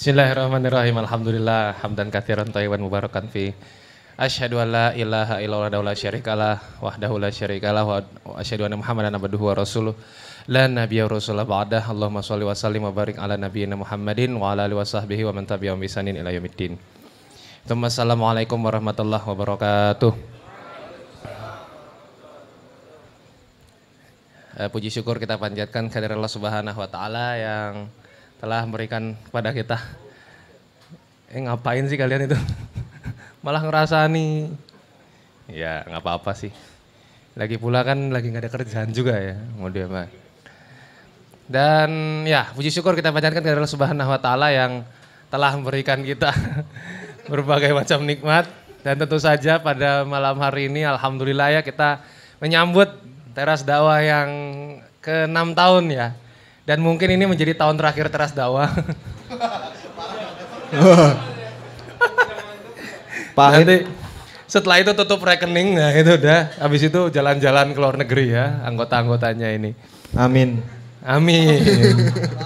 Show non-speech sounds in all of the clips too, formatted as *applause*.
Bismillahirrahmanirrahim. Alhamdulillah hamdan katsiran thayyiban mubarakan fi. Asyhadu an la ilaha illallah wa la syarikalah wahdahu la syarikalah wa asyhadu anna Muhammadan abduhu wa rasuluh. La nabiyya rasulullah ba'dah. Allahumma shalli wa sallim wa barik ala nabiyyina Muhammadin wa ala alihi wa sahbihi wa man tabi'ahum bi ihsanin ila yaumiddin. Assalamualaikum warahmatullahi wabarakatuh. Uh, puji syukur kita panjatkan kehadirat Allah Subhanahu wa taala yang telah memberikan kepada kita. Eh ngapain sih kalian itu? *laughs* Malah ngerasa nih. Ya nggak apa-apa sih. Lagi pula kan lagi nggak ada kerjaan juga ya. Mau dia apa? Dan ya puji syukur kita panjatkan kepada Allah Subhanahu wa taala yang telah memberikan kita *laughs* berbagai macam nikmat dan tentu saja pada malam hari ini alhamdulillah ya kita menyambut teras dakwah yang ke enam tahun ya. Dan mungkin ini menjadi tahun terakhir teras dakwah. *laughs* Nanti setelah itu tutup rekening, nah itu udah. Habis itu jalan-jalan ke luar negeri ya, anggota-anggotanya ini. Amin. Amin.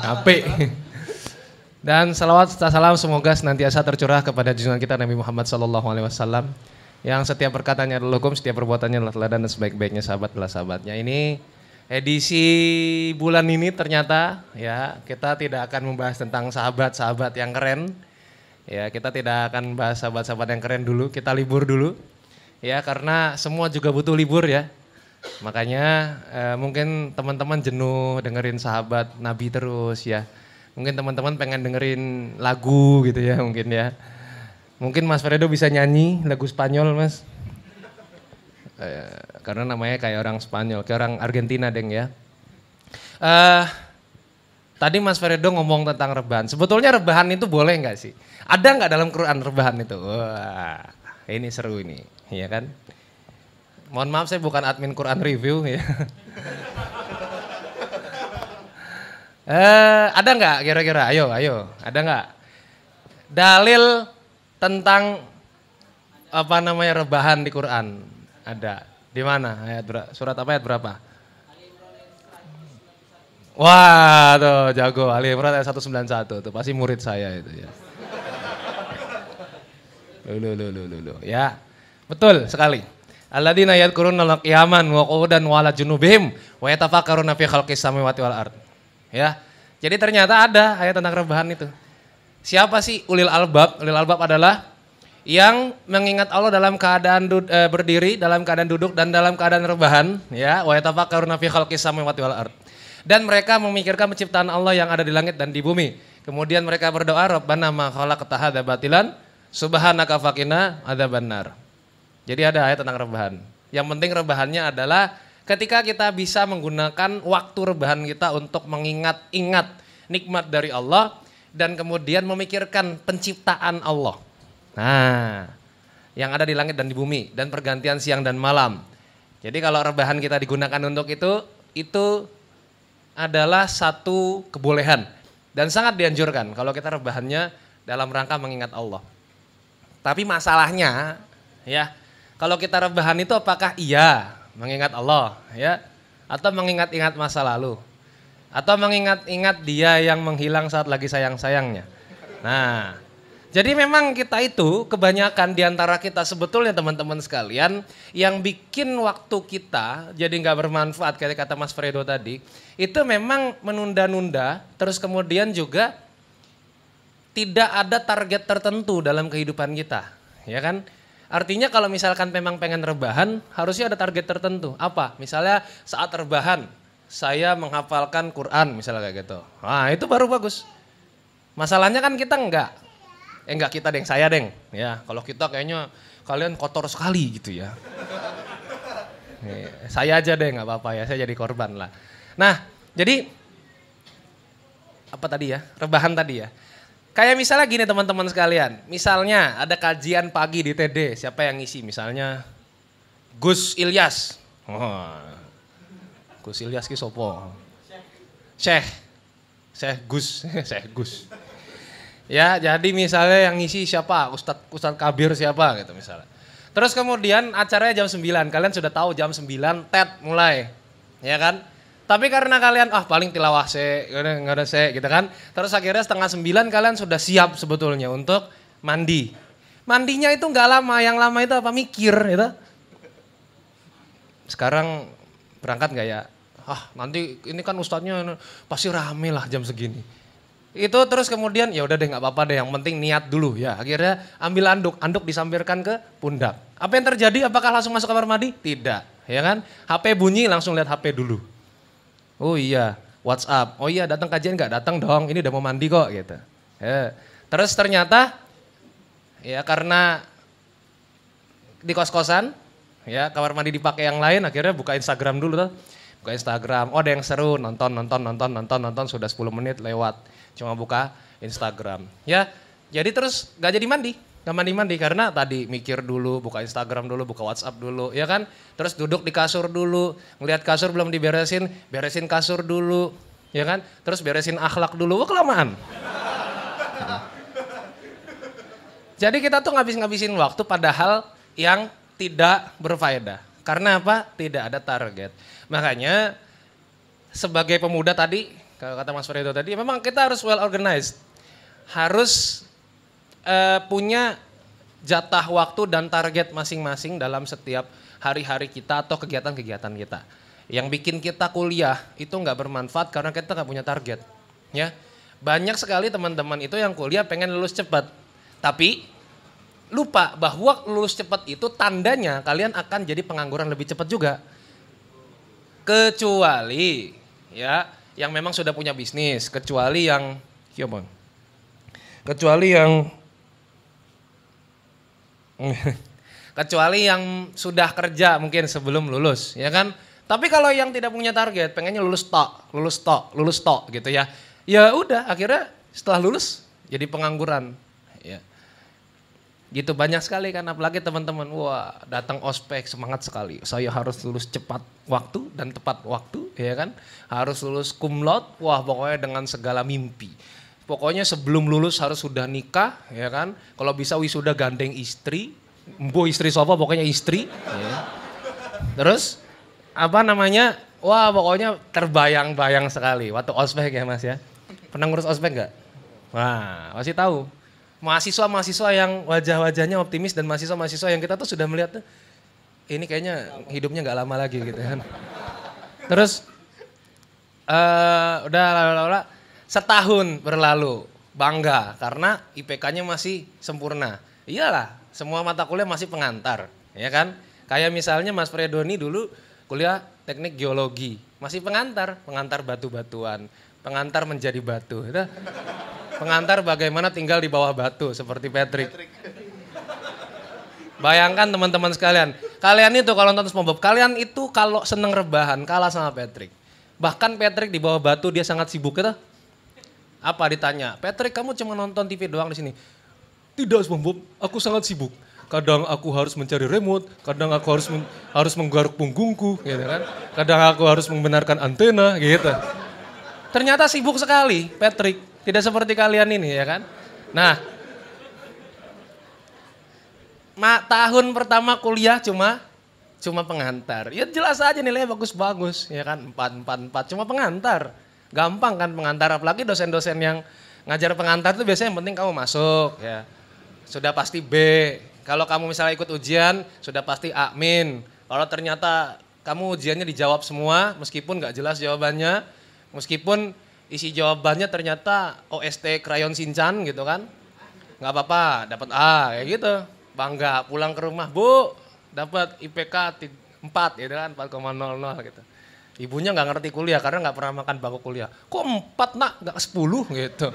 Apik. Dan salawat serta salam semoga senantiasa tercurah kepada junjungan kita Nabi Muhammad Sallallahu Alaihi Wasallam yang setiap perkataannya adalah hukum, setiap perbuatannya adalah teladan dan sebaik-baiknya sahabat adalah sahabatnya. Ini edisi bulan ini ternyata ya kita tidak akan membahas tentang sahabat-sahabat yang keren. Ya kita tidak akan bahas sahabat-sahabat yang keren dulu, kita libur dulu. Ya karena semua juga butuh libur ya. Makanya eh, mungkin teman-teman jenuh dengerin sahabat Nabi terus ya. Mungkin teman-teman pengen dengerin lagu gitu ya mungkin ya. Mungkin Mas Fredo bisa nyanyi lagu Spanyol Mas. Eh, karena namanya kayak orang Spanyol, kayak orang Argentina deng ya. Uh, tadi Mas Fredo ngomong tentang rebahan. Sebetulnya rebahan itu boleh nggak sih? Ada nggak dalam Quran rebahan itu? Wah, ini seru ini, ya kan? Mohon maaf saya bukan admin Quran review ya. *laughs* eh, ada nggak kira-kira? Ayo, ayo, ada nggak? Dalil tentang apa namanya rebahan di Quran ada di mana ayat surat apa ayat berapa Wah tuh jago Ali Imran ayat 191 tuh pasti murid saya itu ya. Lulu lulu lulu ya. Betul sekali. Alladzina yadhkuruna al-qiyaman wa qu'udan wa ala junubihim wa yatafakkaruna fi khalqis samawati wal ard. Ya. Jadi ternyata ada ayat tentang rebahan itu. Siapa sih ulil albab? Ulil albab adalah yang mengingat Allah dalam keadaan dud, e, berdiri, dalam keadaan duduk dan dalam keadaan rebahan, ya. Wa samawati wal ard. Dan mereka memikirkan penciptaan Allah yang ada di langit dan di bumi. Kemudian mereka berdoa, Rabbana ma khalaqta hadza batilan subhanaka faqina adzabannar. Jadi ada ayat tentang rebahan. Yang penting rebahannya adalah ketika kita bisa menggunakan waktu rebahan kita untuk mengingat-ingat nikmat dari Allah dan kemudian memikirkan penciptaan Allah. Nah, yang ada di langit dan di bumi dan pergantian siang dan malam. Jadi kalau rebahan kita digunakan untuk itu, itu adalah satu kebolehan dan sangat dianjurkan kalau kita rebahannya dalam rangka mengingat Allah. Tapi masalahnya ya, kalau kita rebahan itu apakah iya mengingat Allah ya atau mengingat-ingat masa lalu? Atau mengingat-ingat dia yang menghilang saat lagi sayang-sayangnya. Nah, jadi memang kita itu kebanyakan di antara kita sebetulnya teman-teman sekalian yang bikin waktu kita jadi nggak bermanfaat kayak kata Mas Fredo tadi itu memang menunda-nunda terus kemudian juga tidak ada target tertentu dalam kehidupan kita ya kan? Artinya kalau misalkan memang pengen rebahan harusnya ada target tertentu. Apa? Misalnya saat rebahan saya menghafalkan Quran misalnya kayak gitu. Nah itu baru bagus. Masalahnya kan kita enggak eh enggak kita deng. Saya deng. Ya kalau kita kayaknya kalian kotor sekali gitu ya. Nih, saya aja deh nggak apa-apa ya saya jadi korban lah. Nah jadi apa tadi ya? Rebahan tadi ya. Kayak misalnya gini teman-teman sekalian. Misalnya ada kajian pagi di TD siapa yang ngisi? Misalnya Gus Ilyas. Oh, Gus Ilyas ki sopo? Syekh. Syekh Gus. *laughs* Syekh Gus Ya, jadi misalnya yang ngisi siapa? Ustadz Ustadz Kabir siapa gitu misalnya. Terus kemudian acaranya jam 9. Kalian sudah tahu jam 9 TED mulai. Ya kan? Tapi karena kalian, ah paling tilawah se, nggak ada se gitu kan. Terus akhirnya setengah sembilan kalian sudah siap sebetulnya untuk mandi. Mandinya itu nggak lama, yang lama itu apa mikir gitu. Sekarang berangkat nggak ya? Ah nanti ini kan ustadznya pasti rame lah jam segini. Itu terus kemudian ya udah deh nggak apa-apa deh yang penting niat dulu ya. Akhirnya ambil anduk, anduk disampirkan ke pundak. Apa yang terjadi? Apakah langsung masuk kamar mandi? Tidak, ya kan? HP bunyi langsung lihat HP dulu. Oh iya, WhatsApp. Oh iya datang kajian nggak? Datang dong, ini udah mau mandi kok gitu. Ya. Terus ternyata ya karena di kos-kosan ya kamar mandi dipakai yang lain akhirnya buka Instagram dulu tuh. Buka Instagram, oh ada yang seru nonton nonton nonton nonton nonton sudah 10 menit lewat cuma buka Instagram. Ya, jadi terus gak jadi mandi, gak mandi-mandi karena tadi mikir dulu, buka Instagram dulu, buka WhatsApp dulu, ya kan? Terus duduk di kasur dulu, ngelihat kasur belum diberesin, beresin kasur dulu, ya kan? Terus beresin akhlak dulu, wah kelamaan. Jadi kita tuh ngabis-ngabisin waktu padahal yang tidak berfaedah. Karena apa? Tidak ada target. Makanya sebagai pemuda tadi kalau kata Mas Fredo tadi, memang kita harus well organized. Harus uh, punya jatah waktu dan target masing-masing dalam setiap hari-hari kita atau kegiatan-kegiatan kita. Yang bikin kita kuliah itu nggak bermanfaat karena kita nggak punya target. Ya, banyak sekali teman-teman itu yang kuliah pengen lulus cepat, tapi lupa bahwa lulus cepat itu tandanya kalian akan jadi pengangguran lebih cepat juga. Kecuali ya yang memang sudah punya bisnis, kecuali yang iya bang, kecuali yang *laughs* kecuali yang sudah kerja mungkin sebelum lulus, ya kan? Tapi kalau yang tidak punya target, pengennya lulus tok, lulus tok, lulus tok gitu ya. Ya udah, akhirnya setelah lulus jadi pengangguran. Ya. Gitu banyak sekali kan apalagi teman-teman wah datang ospek semangat sekali. Saya harus lulus cepat waktu dan tepat waktu ya kan. Harus lulus cum laude, wah pokoknya dengan segala mimpi. Pokoknya sebelum lulus harus sudah nikah ya kan. Kalau bisa wisuda gandeng istri, bu istri sofa pokoknya istri. Ya. Terus apa namanya? Wah pokoknya terbayang-bayang sekali waktu ospek ya mas ya. Pernah ngurus ospek nggak? Wah masih tahu mahasiswa-mahasiswa yang wajah-wajahnya optimis dan mahasiswa-mahasiswa yang kita tuh sudah melihat tuh ini kayaknya hidupnya nggak lama lagi gitu kan. Terus uh, udah lala setahun berlalu bangga karena IPK-nya masih sempurna. Iyalah, semua mata kuliah masih pengantar, ya kan? Kayak misalnya Mas Fredoni dulu kuliah teknik geologi, masih pengantar, pengantar batu-batuan, pengantar menjadi batu. Gitu. Pengantar bagaimana tinggal di bawah batu seperti Patrick. Bayangkan teman-teman sekalian, kalian itu kalau nonton SpongeBob, kalian itu kalau seneng rebahan kalah sama Patrick. Bahkan Patrick di bawah batu dia sangat sibuk gitu. Apa ditanya, Patrick kamu cuma nonton TV doang di sini. Tidak SpongeBob, aku sangat sibuk. Kadang aku harus mencari remote, kadang aku harus men harus menggaruk punggungku, gitu kan. Kadang aku harus membenarkan antena, gitu. Ternyata sibuk sekali Patrick. Tidak seperti kalian ini ya kan. Nah, ma, tahun pertama kuliah cuma cuma pengantar. Ya jelas aja nilainya bagus-bagus ya kan. Empat, empat, empat. Cuma pengantar. Gampang kan pengantar. Apalagi dosen-dosen yang ngajar pengantar itu biasanya yang penting kamu masuk ya. Sudah pasti B. Kalau kamu misalnya ikut ujian sudah pasti A min. Kalau ternyata kamu ujiannya dijawab semua meskipun nggak jelas jawabannya. Meskipun isi jawabannya ternyata OST Krayon Shinchan gitu kan. Nggak apa-apa, dapat A kayak gitu. Bangga pulang ke rumah, "Bu, dapat IPK 4 gitu kan, 4,00 gitu." Ibunya nggak ngerti kuliah karena nggak pernah makan bangku kuliah. Kok 4 nak, nggak 10 gitu.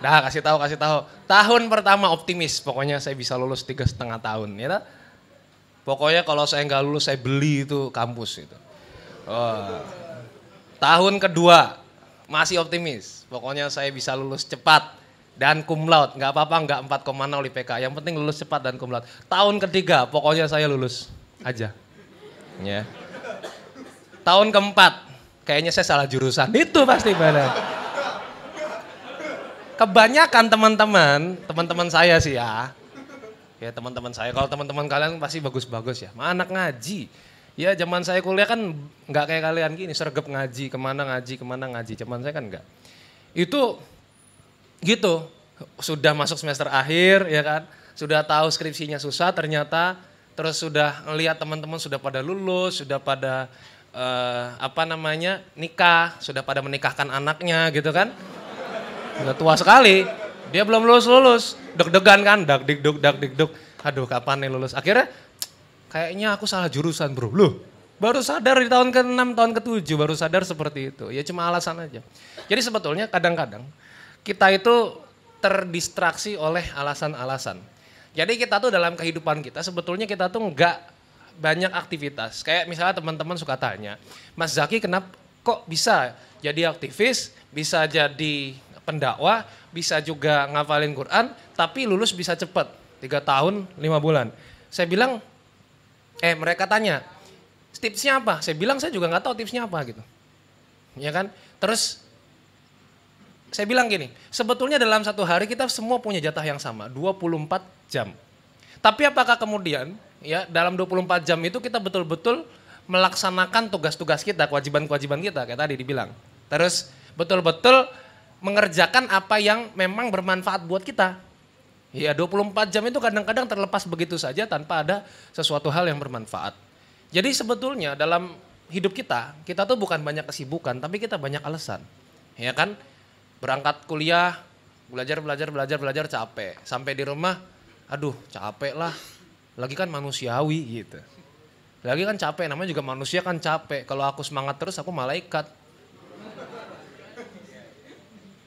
Dah kasih tahu kasih tahu. Tahun pertama optimis, pokoknya saya bisa lulus tiga setengah tahun, ya. Pokoknya kalau saya nggak lulus saya beli itu kampus itu. Oh. Tahun kedua masih optimis. Pokoknya saya bisa lulus cepat dan cum laude. Nggak apa-apa nggak 4,0 IPK. Yang penting lulus cepat dan cum laude. Tahun ketiga pokoknya saya lulus aja. Ya. Tahun keempat kayaknya saya salah jurusan. Itu pasti benar. Kebanyakan teman-teman, teman-teman saya sih ya. Ya teman-teman saya, kalau teman-teman kalian pasti bagus-bagus ya. Anak ngaji Ya zaman saya kuliah kan nggak kayak kalian gini, sergap ngaji, ke mana ngaji, ke mana ngaji. Zaman saya kan nggak. Itu gitu, sudah masuk semester akhir ya kan, sudah tahu skripsinya susah ternyata, terus sudah ngelihat teman-teman sudah pada lulus, sudah pada uh, apa namanya nikah, sudah pada menikahkan anaknya gitu kan. Sudah tua sekali, dia belum lulus lulus, deg-degan kan, dak dik duk dak dik duk. Aduh kapan nih lulus? Akhirnya kayaknya aku salah jurusan bro. Loh baru sadar di tahun ke-6, tahun ke-7 baru sadar seperti itu. Ya cuma alasan aja. Jadi sebetulnya kadang-kadang kita itu terdistraksi oleh alasan-alasan. Jadi kita tuh dalam kehidupan kita sebetulnya kita tuh enggak banyak aktivitas. Kayak misalnya teman-teman suka tanya, Mas Zaki kenapa kok bisa jadi aktivis, bisa jadi pendakwa, bisa juga ngafalin Quran, tapi lulus bisa cepat, tiga tahun, lima bulan. Saya bilang, Eh mereka tanya, tipsnya apa? Saya bilang saya juga nggak tahu tipsnya apa gitu. Ya kan? Terus saya bilang gini, sebetulnya dalam satu hari kita semua punya jatah yang sama, 24 jam. Tapi apakah kemudian ya dalam 24 jam itu kita betul-betul melaksanakan tugas-tugas kita, kewajiban-kewajiban kita kayak tadi dibilang. Terus betul-betul mengerjakan apa yang memang bermanfaat buat kita. Ya 24 jam itu kadang-kadang terlepas begitu saja tanpa ada sesuatu hal yang bermanfaat. Jadi sebetulnya dalam hidup kita, kita tuh bukan banyak kesibukan, tapi kita banyak alasan. Ya kan? Berangkat kuliah, belajar, belajar, belajar, belajar capek. Sampai di rumah, aduh capek lah. Lagi kan manusiawi gitu. Lagi kan capek, namanya juga manusia kan capek. Kalau aku semangat terus, aku malaikat.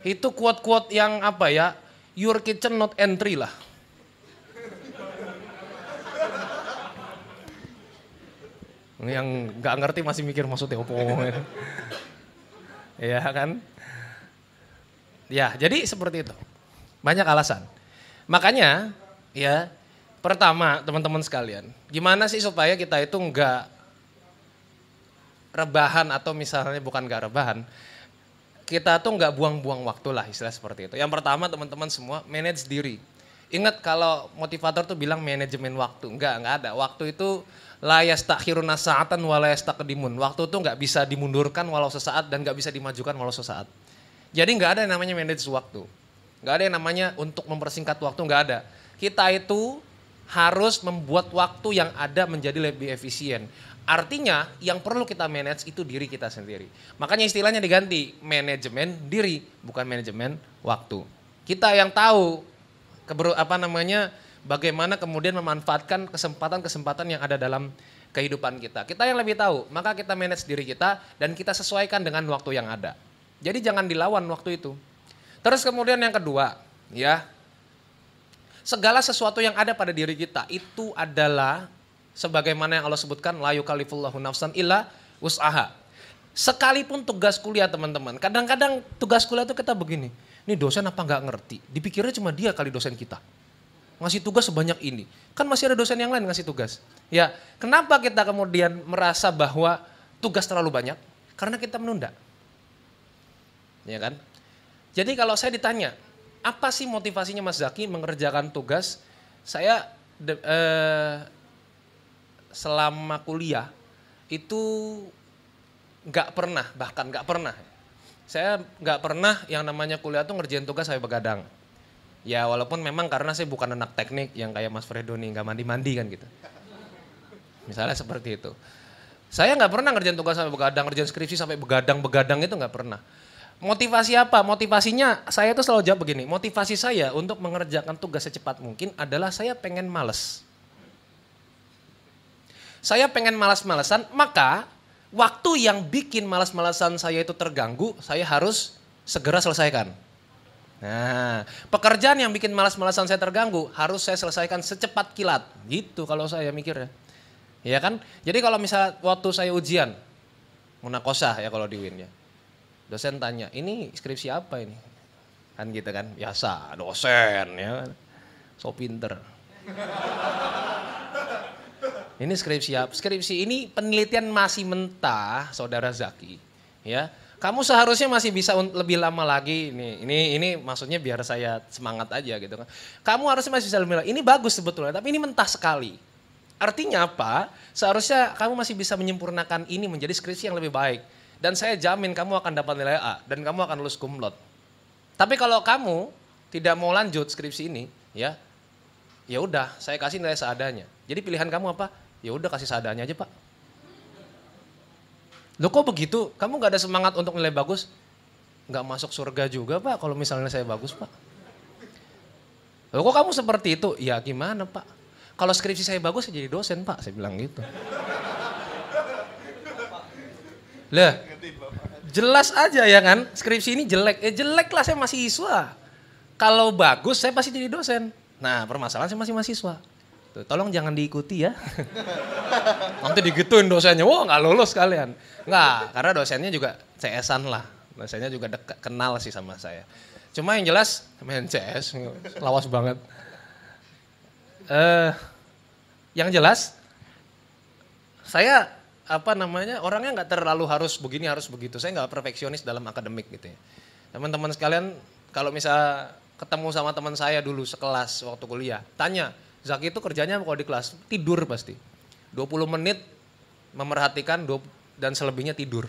Itu kuat-kuat yang apa ya, your kitchen not entry lah. Yang nggak ngerti masih mikir maksudnya apa Ya kan? Ya, jadi seperti itu. Banyak alasan. Makanya, ya, pertama teman-teman sekalian, gimana sih supaya kita itu nggak rebahan atau misalnya bukan nggak rebahan, kita tuh nggak buang-buang waktu lah istilah seperti itu. Yang pertama teman-teman semua manage diri. Ingat kalau motivator tuh bilang manajemen waktu. Enggak, enggak ada. Waktu itu layas takhiruna sa'atan walayas takdimun. Waktu itu nggak bisa dimundurkan walau sesaat dan nggak bisa dimajukan walau sesaat. Jadi nggak ada yang namanya manage waktu. Nggak ada yang namanya untuk mempersingkat waktu, nggak ada. Kita itu harus membuat waktu yang ada menjadi lebih efisien. Artinya yang perlu kita manage itu diri kita sendiri. Makanya istilahnya diganti manajemen diri, bukan manajemen waktu. Kita yang tahu keber, apa namanya bagaimana kemudian memanfaatkan kesempatan-kesempatan yang ada dalam kehidupan kita. Kita yang lebih tahu, maka kita manage diri kita dan kita sesuaikan dengan waktu yang ada. Jadi jangan dilawan waktu itu. Terus kemudian yang kedua, ya. Segala sesuatu yang ada pada diri kita itu adalah sebagaimana yang Allah sebutkan la yukallifullahu nafsan illa usaha. Sekalipun tugas kuliah teman-teman, kadang-kadang tugas kuliah itu kita begini, ini dosen apa nggak ngerti, dipikirnya cuma dia kali dosen kita. Ngasih tugas sebanyak ini, kan masih ada dosen yang lain ngasih tugas. Ya, kenapa kita kemudian merasa bahwa tugas terlalu banyak? Karena kita menunda. Ya kan? Jadi kalau saya ditanya, apa sih motivasinya Mas Zaki mengerjakan tugas? Saya de, eh, selama kuliah itu nggak pernah, bahkan nggak pernah. Saya nggak pernah yang namanya kuliah tuh ngerjain tugas saya begadang. Ya walaupun memang karena saya bukan anak teknik yang kayak Mas Fredoni nggak mandi-mandi kan gitu. Misalnya seperti itu. Saya nggak pernah ngerjain tugas sampai begadang, ngerjain skripsi sampai begadang-begadang itu nggak pernah. Motivasi apa? Motivasinya saya tuh selalu jawab begini, motivasi saya untuk mengerjakan tugas secepat mungkin adalah saya pengen males saya pengen malas-malasan, maka waktu yang bikin malas-malasan saya itu terganggu, saya harus segera selesaikan. Nah, pekerjaan yang bikin malas-malasan saya terganggu harus saya selesaikan secepat kilat. Gitu kalau saya mikir ya. Ya kan? Jadi kalau misalnya waktu saya ujian, munakosah ya kalau di WIN ya. Dosen tanya, ini skripsi apa ini? Kan gitu kan, biasa dosen ya kan. So pinter. Ini skripsi apa? Skripsi ini penelitian masih mentah, saudara Zaki. Ya, kamu seharusnya masih bisa lebih lama lagi. Ini, ini, ini maksudnya biar saya semangat aja gitu kan. Kamu harusnya masih bisa lebih lama. Ini bagus sebetulnya, tapi ini mentah sekali. Artinya apa? Seharusnya kamu masih bisa menyempurnakan ini menjadi skripsi yang lebih baik. Dan saya jamin kamu akan dapat nilai A dan kamu akan lulus kumlot. Tapi kalau kamu tidak mau lanjut skripsi ini, ya, ya udah, saya kasih nilai seadanya. Jadi pilihan kamu apa? Ya udah kasih seadanya aja pak. Lo kok begitu? Kamu nggak ada semangat untuk nilai bagus? Nggak masuk surga juga pak kalau misalnya saya bagus pak. Lo kok kamu seperti itu? Ya gimana pak? Kalau skripsi saya bagus, saya jadi dosen pak, saya bilang gitu. Lah, jelas aja ya kan, skripsi ini jelek. Eh jelek lah saya masih siswa. Kalau bagus, saya pasti jadi dosen. Nah, permasalahan saya masih mahasiswa. Tuh, tolong jangan diikuti ya. *laughs* Nanti digituin dosennya, wah nggak lulus kalian. Nggak, karena dosennya juga CS-an lah. Dosennya juga dekat, kenal sih sama saya. Cuma yang jelas, main CS, lawas banget uh, yang jelas saya apa namanya orangnya nggak terlalu harus begini harus begitu. Saya nggak perfeksionis dalam akademik gitu ya. Teman-teman sekalian kalau misal ketemu sama teman saya dulu sekelas waktu kuliah, tanya, Zaki itu kerjanya kalau di kelas tidur pasti. 20 menit memerhatikan dan selebihnya tidur.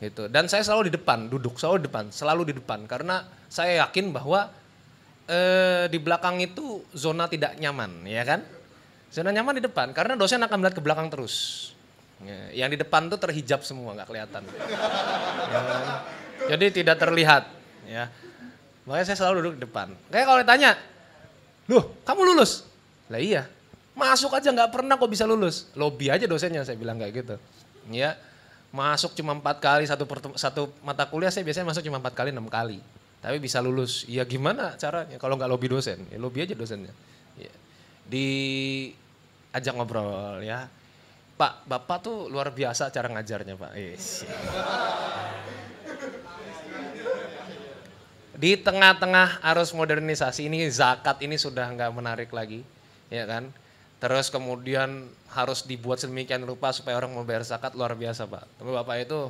Gitu. Dan saya selalu di depan, duduk selalu di depan, selalu di depan karena saya yakin bahwa eh, di belakang itu zona tidak nyaman, ya kan? Zona nyaman di depan, karena dosen akan melihat ke belakang terus. Ya, yang di depan tuh terhijab semua, nggak kelihatan. ya, kan? Jadi tidak terlihat, ya. Makanya saya selalu duduk di depan. Kayak kalau ditanya, loh kamu lulus? Lah iya, masuk aja nggak pernah kok bisa lulus. Lobby aja dosennya, saya bilang kayak gitu. Ya, masuk cuma empat kali satu, satu mata kuliah saya biasanya masuk cuma empat kali enam kali tapi bisa lulus. Ya gimana caranya kalau nggak lobby dosen? Ya lobby aja dosennya. Ya. Di ajak ngobrol ya. Pak, Bapak tuh luar biasa cara ngajarnya Pak. Yes. Di tengah-tengah arus modernisasi ini zakat ini sudah nggak menarik lagi, ya kan? Terus kemudian harus dibuat sedemikian rupa supaya orang mau bayar zakat luar biasa Pak. Tapi Bapak itu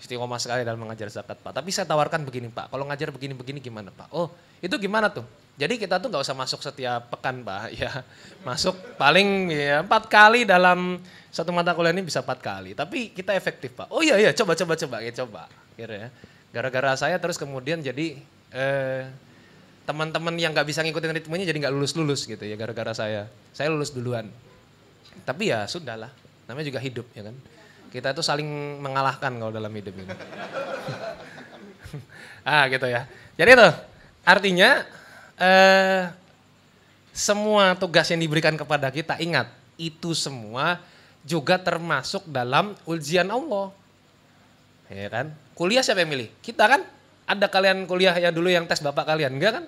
istiqomah sekali dalam mengajar zakat Pak. Tapi saya tawarkan begini Pak, kalau ngajar begini-begini gimana Pak? Oh itu gimana tuh? Jadi kita tuh nggak usah masuk setiap pekan Pak, *laughs* ya masuk paling ya empat kali dalam satu mata kuliah ini bisa empat kali. Tapi kita efektif Pak. Oh iya iya coba coba coba ya coba. Kira ya. Gara-gara saya terus kemudian jadi eh, teman-teman yang nggak bisa ngikutin ritmenya jadi nggak lulus lulus gitu ya gara-gara saya. Saya lulus duluan. Tapi ya sudahlah, namanya juga hidup ya kan. Kita itu saling mengalahkan kalau dalam hidup ini. *laughs* ah gitu ya. Jadi itu artinya eh, semua tugas yang diberikan kepada kita ingat itu semua juga termasuk dalam ujian Allah. Ya kan? Kuliah siapa yang milih? Kita kan? Ada kalian kuliah ya dulu yang tes bapak kalian, enggak kan?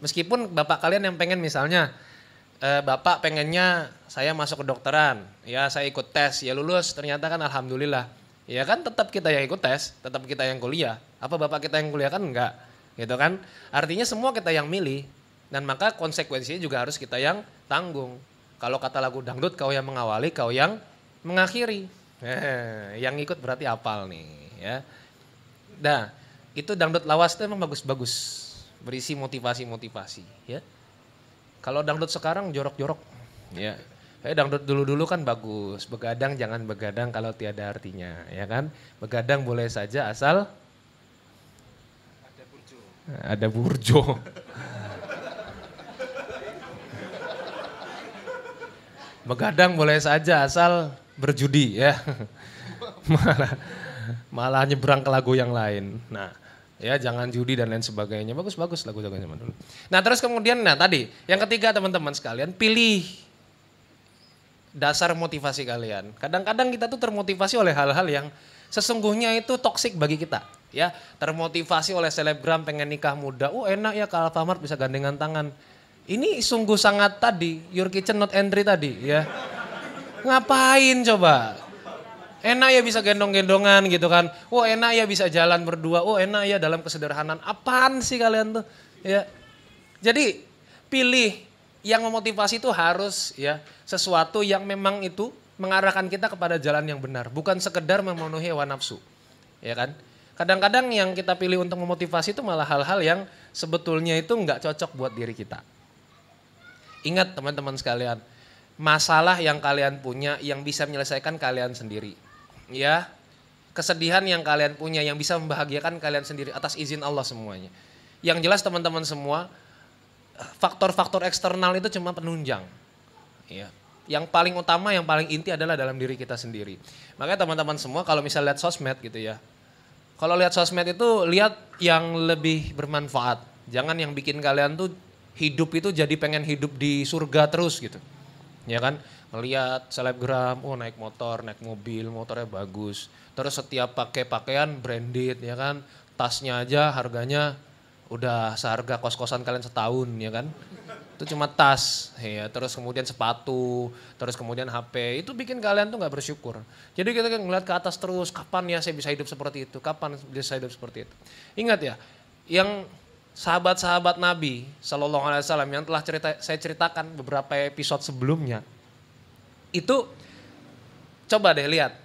Meskipun bapak kalian yang pengen misalnya eh, bapak pengennya saya masuk ke dokteran, ya saya ikut tes, ya lulus, ternyata kan alhamdulillah. Ya kan tetap kita yang ikut tes, tetap kita yang kuliah. Apa bapak kita yang kuliah kan enggak, gitu kan? Artinya semua kita yang milih, dan maka konsekuensinya juga harus kita yang tanggung. Kalau kata lagu dangdut, kau yang mengawali, kau yang mengakhiri. Eh, yang ikut berarti apal nih, ya. Nah, itu dangdut lawas itu memang bagus-bagus, berisi motivasi-motivasi, ya. Kalau dangdut sekarang jorok-jorok. Ya. Eh dangdut dulu-dulu kan bagus. Begadang jangan begadang kalau tiada artinya, ya kan? Begadang boleh saja asal ada burjo. Ada burjo. Begadang boleh saja asal berjudi ya. malah malah nyebrang ke lagu yang lain. Nah, ya jangan judi dan lain sebagainya. Bagus-bagus lagu-lagu zaman dulu. Nah terus kemudian, nah tadi yang ketiga teman-teman sekalian pilih dasar motivasi kalian. Kadang-kadang kita tuh termotivasi oleh hal-hal yang sesungguhnya itu toksik bagi kita. Ya, termotivasi oleh selebgram pengen nikah muda. Oh enak ya kalau Alfamart bisa gandengan tangan. Ini sungguh sangat tadi, your kitchen not entry tadi ya. Ngapain coba? Enak ya bisa gendong-gendongan gitu kan. Oh enak ya bisa jalan berdua. Oh enak ya dalam kesederhanaan. Apaan sih kalian tuh? Ya. Jadi pilih yang memotivasi itu harus ya sesuatu yang memang itu mengarahkan kita kepada jalan yang benar, bukan sekedar memenuhi hawa nafsu. Ya kan? Kadang-kadang yang kita pilih untuk memotivasi itu malah hal-hal yang sebetulnya itu nggak cocok buat diri kita. Ingat teman-teman sekalian, masalah yang kalian punya yang bisa menyelesaikan kalian sendiri. Ya, kesedihan yang kalian punya yang bisa membahagiakan kalian sendiri atas izin Allah semuanya. Yang jelas teman-teman semua, faktor-faktor eksternal itu cuma penunjang. Ya. Yang paling utama, yang paling inti adalah dalam diri kita sendiri. Makanya teman-teman semua kalau misalnya lihat sosmed gitu ya. Kalau lihat sosmed itu lihat yang lebih bermanfaat. Jangan yang bikin kalian tuh hidup itu jadi pengen hidup di surga terus gitu. Ya kan? Melihat selebgram, oh naik motor, naik mobil, motornya bagus. Terus setiap pakai pakaian branded ya kan. Tasnya aja harganya udah seharga kos-kosan kalian setahun ya kan. Itu cuma tas, ya, terus kemudian sepatu, terus kemudian HP. Itu bikin kalian tuh nggak bersyukur. Jadi kita ngeliat ke atas terus, kapan ya saya bisa hidup seperti itu? Kapan bisa hidup seperti itu? Ingat ya, yang sahabat-sahabat Nabi Shallallahu Alaihi Wasallam yang telah cerita, saya ceritakan beberapa episode sebelumnya, itu coba deh lihat,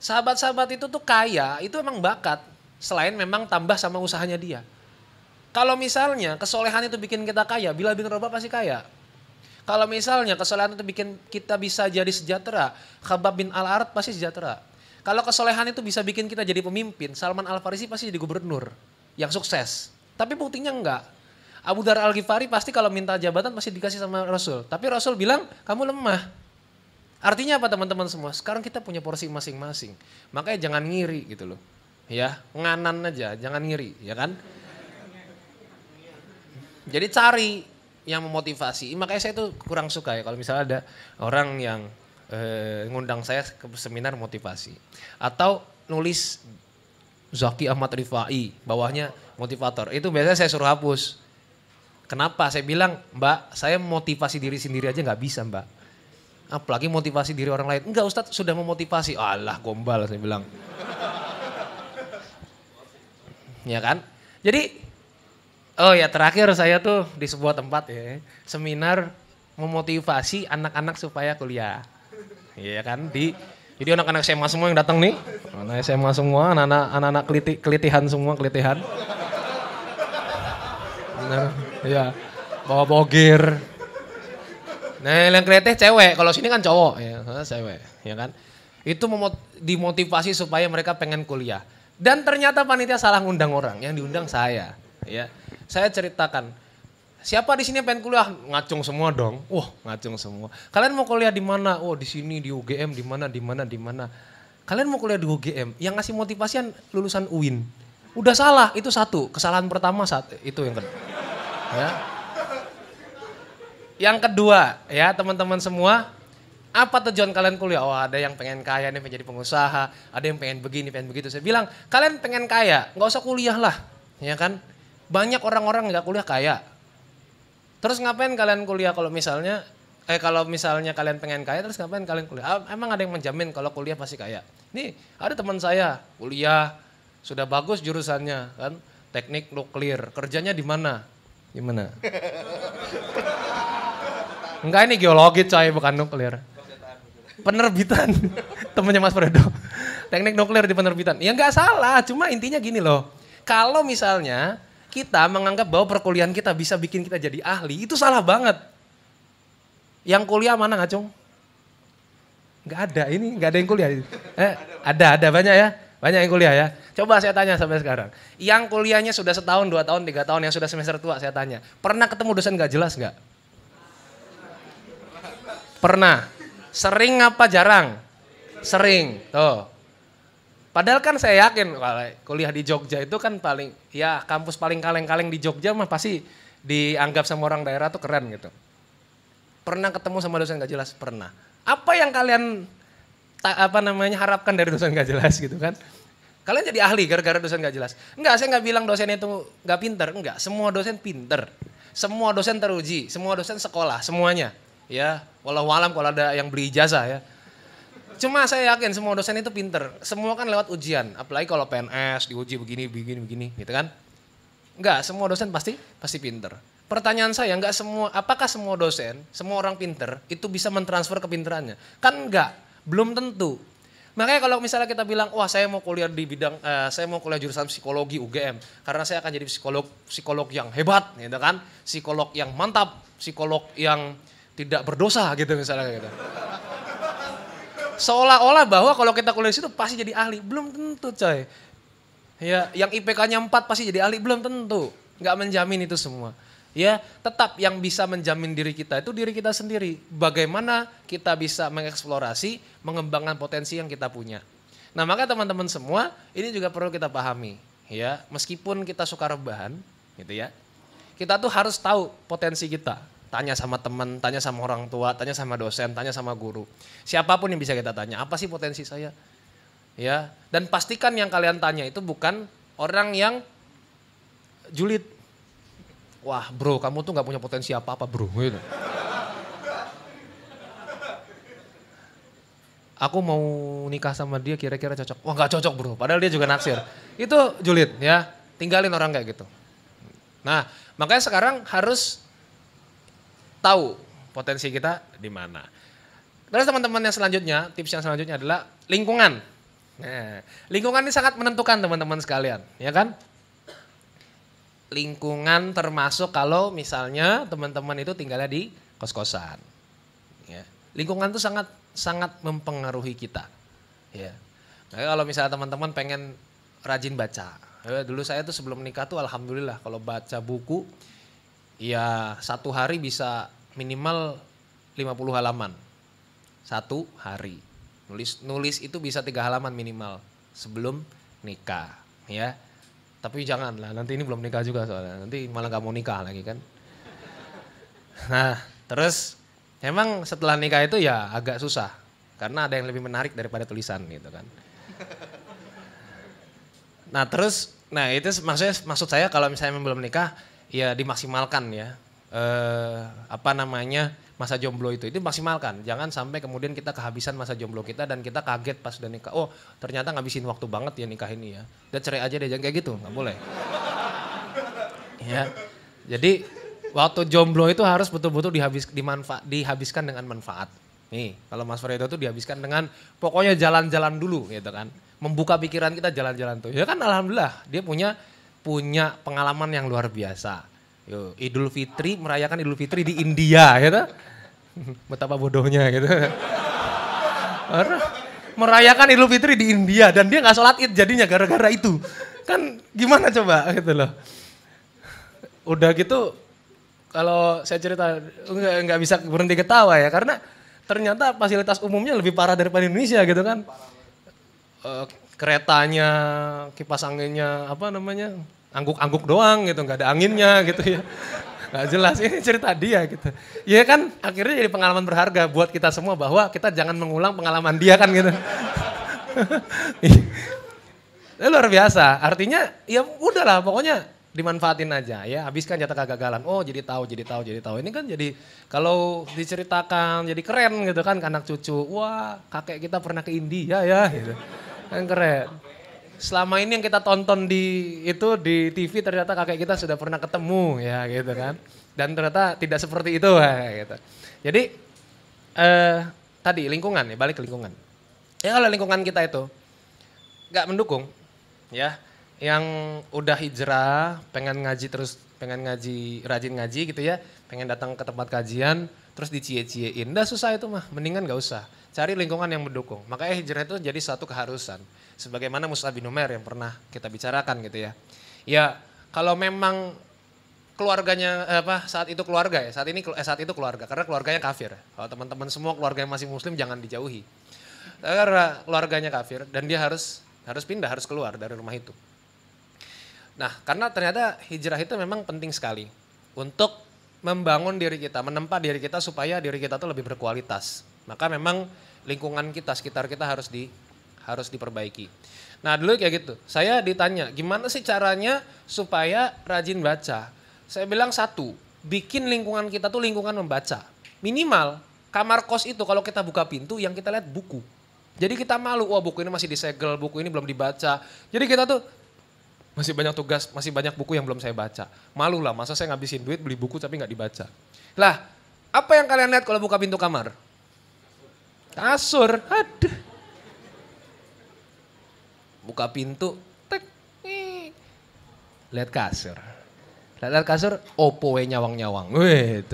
sahabat-sahabat itu tuh kaya, itu emang bakat, selain memang tambah sama usahanya dia. Kalau misalnya kesolehan itu bikin kita kaya, bila bin Rabah pasti kaya. Kalau misalnya kesolehan itu bikin kita bisa jadi sejahtera, Khabab bin Al-Arad pasti sejahtera. Kalau kesolehan itu bisa bikin kita jadi pemimpin, Salman Al-Farisi pasti jadi gubernur yang sukses. Tapi buktinya enggak. Abu Dar Al-Ghifari pasti kalau minta jabatan pasti dikasih sama Rasul. Tapi Rasul bilang, kamu lemah. Artinya apa teman-teman semua? Sekarang kita punya porsi masing-masing. Makanya jangan ngiri gitu loh. Ya, nganan aja, jangan ngiri, ya kan? Jadi cari yang memotivasi. Makanya saya tuh kurang suka ya kalau misalnya ada orang yang eh, ngundang saya ke seminar motivasi. Atau nulis Zaki Ahmad Rifai, bawahnya motivator. Itu biasanya saya suruh hapus. Kenapa? Saya bilang, Mbak, saya motivasi diri sendiri aja nggak bisa, Mbak. Apalagi motivasi diri orang lain. Enggak, Ustadz sudah memotivasi. Allah, gombal saya bilang. ya kan? Jadi, oh ya terakhir saya tuh di sebuah tempat ya, seminar memotivasi anak-anak supaya kuliah. Iya kan? Di jadi anak-anak SMA semua yang datang nih, anak SMA semua, anak-anak anak-anak keliti, kelitihan semua, kelitihan. Nah, iya. Bawa bogir. Nah, yang kreatif cewek, kalau sini kan cowok, ya, cewek, ya kan. Itu dimotivasi supaya mereka pengen kuliah. Dan ternyata panitia salah ngundang orang, yang diundang saya, ya. Saya ceritakan, Siapa di sini pengen kuliah? Ngacung semua dong. Wah, ngacung semua. Kalian mau kuliah di mana? Oh, di sini di UGM, di mana, di mana, di mana. Kalian mau kuliah di UGM, yang ngasih motivasi lulusan UIN. Udah salah, itu satu. Kesalahan pertama saat itu yang kedua. Ya. Yang kedua, ya teman-teman semua, apa tujuan kalian kuliah? Oh ada yang pengen kaya nih, pengen jadi pengusaha, ada yang pengen begini, pengen begitu. Saya bilang, kalian pengen kaya, nggak usah kuliah lah, ya kan? Banyak orang-orang nggak kuliah kaya, Terus ngapain kalian kuliah kalau misalnya eh kalau misalnya kalian pengen kaya terus ngapain kalian kuliah? Ah, emang ada yang menjamin kalau kuliah pasti kaya? Nih, ada teman saya kuliah sudah bagus jurusannya kan, teknik nuklir. Kerjanya di mana? Gimana? *laughs* Enggak ini geologi coy, bukan nuklir. Penerbitan. *laughs* Temennya Mas Fredo. Teknik nuklir di penerbitan. Ya enggak salah, cuma intinya gini loh. Kalau misalnya kita menganggap bahwa perkuliahan kita bisa bikin kita jadi ahli, itu salah banget. Yang kuliah mana ngacung? Gak ada, ini gak ada yang kuliah. Eh, ada, ada banyak ya. Banyak yang kuliah ya. Coba saya tanya sampai sekarang. Yang kuliahnya sudah setahun, dua tahun, tiga tahun, yang sudah semester tua saya tanya. Pernah ketemu dosen gak jelas gak? Pernah. Sering apa jarang? Sering. Tuh. Padahal kan saya yakin kuliah di Jogja itu kan paling ya kampus paling kaleng-kaleng di Jogja mah pasti dianggap sama orang daerah tuh keren gitu. Pernah ketemu sama dosen gak jelas? Pernah. Apa yang kalian tak apa namanya harapkan dari dosen gak jelas gitu kan? Kalian jadi ahli gara-gara dosen gak jelas. Enggak, saya nggak bilang dosen itu nggak pinter. Enggak, semua dosen pinter. Semua dosen teruji, semua dosen sekolah, semuanya. Ya, walau alam kalau ada yang beli ijazah ya Cuma saya yakin semua dosen itu pinter. Semua kan lewat ujian. Apalagi kalau PNS diuji begini, begini, begini, gitu kan. Enggak, semua dosen pasti pasti pinter. Pertanyaan saya, enggak semua, apakah semua dosen, semua orang pinter itu bisa mentransfer kepinterannya? Kan enggak, belum tentu. Makanya kalau misalnya kita bilang, wah saya mau kuliah di bidang, uh, saya mau kuliah jurusan psikologi UGM, karena saya akan jadi psikolog psikolog yang hebat, gitu kan, psikolog yang mantap, psikolog yang tidak berdosa gitu misalnya gitu. Seolah-olah bahwa kalau kita kuliah di situ pasti jadi ahli, belum tentu coy. Ya, yang IPK-nya 4 pasti jadi ahli, belum tentu. Nggak menjamin itu semua. Ya, tetap yang bisa menjamin diri kita itu diri kita sendiri. Bagaimana kita bisa mengeksplorasi, mengembangkan potensi yang kita punya. Nah, maka teman-teman semua, ini juga perlu kita pahami, ya. Meskipun kita suka rebahan, gitu ya. Kita tuh harus tahu potensi kita. Tanya sama teman, tanya sama orang tua, tanya sama dosen, tanya sama guru. Siapa pun yang bisa kita tanya, apa sih potensi saya? Ya, dan pastikan yang kalian tanya itu bukan orang yang julid. Wah bro, kamu tuh nggak punya potensi apa-apa bro. Gitu. Aku mau nikah sama dia kira-kira cocok. Wah nggak cocok bro, padahal dia juga naksir. Itu julid ya, tinggalin orang kayak gitu. Nah, makanya sekarang harus tahu potensi kita di mana. Terus teman-teman yang selanjutnya, tips yang selanjutnya adalah lingkungan. Nah, lingkungan ini sangat menentukan teman-teman sekalian, ya kan? Lingkungan termasuk kalau misalnya teman-teman itu tinggalnya di kos-kosan. Ya. Lingkungan itu sangat sangat mempengaruhi kita. Ya. Nah, kalau misalnya teman-teman pengen rajin baca. Ya, dulu saya tuh sebelum menikah tuh alhamdulillah kalau baca buku ya satu hari bisa minimal 50 halaman. Satu hari. Nulis nulis itu bisa tiga halaman minimal sebelum nikah, ya. Tapi jangan lah, nanti ini belum nikah juga soalnya. Nanti malah gak mau nikah lagi kan. Nah, terus emang setelah nikah itu ya agak susah. Karena ada yang lebih menarik daripada tulisan gitu kan. Nah terus, nah itu maksudnya maksud saya kalau misalnya belum nikah, ya dimaksimalkan ya. Eh, apa namanya masa jomblo itu itu maksimalkan jangan sampai kemudian kita kehabisan masa jomblo kita dan kita kaget pas udah nikah. Oh ternyata ngabisin waktu banget ya nikah ini ya. Dan cerai aja deh jangan kayak gitu. Nggak boleh. Ya. Jadi waktu jomblo itu harus betul-betul dihabis dimanfaat dihabiskan dengan manfaat. Nih kalau Mas Fredo tuh dihabiskan dengan pokoknya jalan-jalan dulu gitu kan. Membuka pikiran kita jalan-jalan tuh. Ya kan alhamdulillah dia punya punya pengalaman yang luar biasa Yo, Idul Fitri merayakan Idul Fitri di India gitu. *laughs* Betapa bodohnya gitu. merayakan Idul Fitri di India dan dia nggak sholat id jadinya gara-gara itu. Kan gimana coba gitu loh. Udah gitu kalau saya cerita nggak nggak bisa berhenti ketawa ya karena ternyata fasilitas umumnya lebih parah daripada Indonesia gitu kan. Uh, keretanya, kipas anginnya, apa namanya, angguk-angguk doang gitu, nggak ada anginnya gitu ya. *laughs* Nggak jelas, ini cerita dia gitu. Ya kan akhirnya jadi pengalaman berharga buat kita semua bahwa kita jangan mengulang pengalaman dia kan gitu. Itu *laughs* luar biasa, artinya ya udahlah pokoknya dimanfaatin aja ya, habiskan jatah kegagalan. Oh jadi tahu, jadi tahu, jadi tahu. Ini kan jadi kalau diceritakan jadi keren gitu kan anak cucu. Wah kakek kita pernah ke India ya gitu. Kan keren selama ini yang kita tonton di itu di TV ternyata kakek kita sudah pernah ketemu ya gitu kan. Dan ternyata tidak seperti itu ya, *laughs* gitu. Jadi eh, tadi lingkungan ya balik ke lingkungan. Ya kalau lingkungan kita itu nggak mendukung ya yang udah hijrah pengen ngaji terus pengen ngaji rajin ngaji gitu ya pengen datang ke tempat kajian terus dicie-ciein. Dah susah itu mah. Mendingan gak usah. Cari lingkungan yang mendukung. Makanya hijrah itu jadi satu keharusan. Sebagaimana Musa bin Umar yang pernah kita bicarakan gitu ya. Ya kalau memang keluarganya eh, apa saat itu keluarga ya. Saat ini eh, saat itu keluarga. Karena keluarganya kafir. Kalau teman-teman semua keluarga yang masih muslim jangan dijauhi. Karena keluarganya kafir dan dia harus harus pindah harus keluar dari rumah itu. Nah karena ternyata hijrah itu memang penting sekali. Untuk membangun diri kita menempa diri kita supaya diri kita tuh lebih berkualitas maka memang lingkungan kita sekitar kita harus di harus diperbaiki. Nah dulu kayak gitu, saya ditanya gimana sih caranya supaya rajin baca. Saya bilang satu, bikin lingkungan kita tuh lingkungan membaca. Minimal kamar kos itu kalau kita buka pintu yang kita lihat buku. Jadi kita malu, wah buku ini masih disegel, buku ini belum dibaca. Jadi kita tuh masih banyak tugas, masih banyak buku yang belum saya baca. Malu lah, masa saya ngabisin duit beli buku tapi nggak dibaca. Lah, apa yang kalian lihat kalau buka pintu kamar? Kasur, aduh buka pintu, tek, lihat kasur. Lihat kasur, opo we nyawang-nyawang. Wih,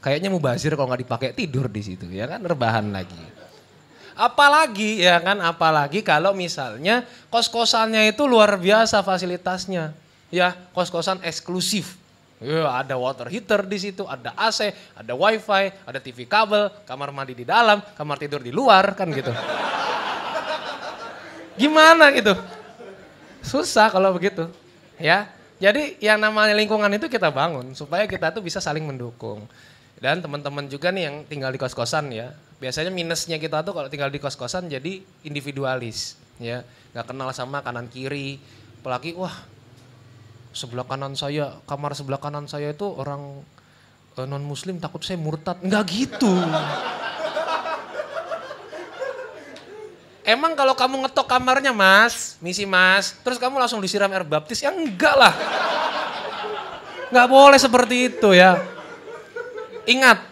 kayaknya mubazir kalau nggak dipakai tidur di situ ya kan rebahan lagi. Apalagi ya kan, apalagi kalau misalnya kos-kosannya itu luar biasa fasilitasnya. Ya, kos-kosan eksklusif. Ya, ada water heater di situ, ada AC, ada wifi, ada TV kabel, kamar mandi di dalam, kamar tidur di luar kan gitu. Gimana gitu? Susah kalau begitu. Ya. Jadi yang namanya lingkungan itu kita bangun supaya kita tuh bisa saling mendukung. Dan teman-teman juga nih yang tinggal di kos-kosan ya, biasanya minusnya kita tuh kalau tinggal di kos-kosan jadi individualis, ya, nggak kenal sama kanan kiri, apalagi wah sebelah kanan saya, kamar sebelah kanan saya itu orang uh, non muslim takut saya murtad, nggak gitu. Emang kalau kamu ngetok kamarnya mas, misi mas, terus kamu langsung disiram air baptis, ya enggak lah. Nggak boleh seperti itu ya. Ingat,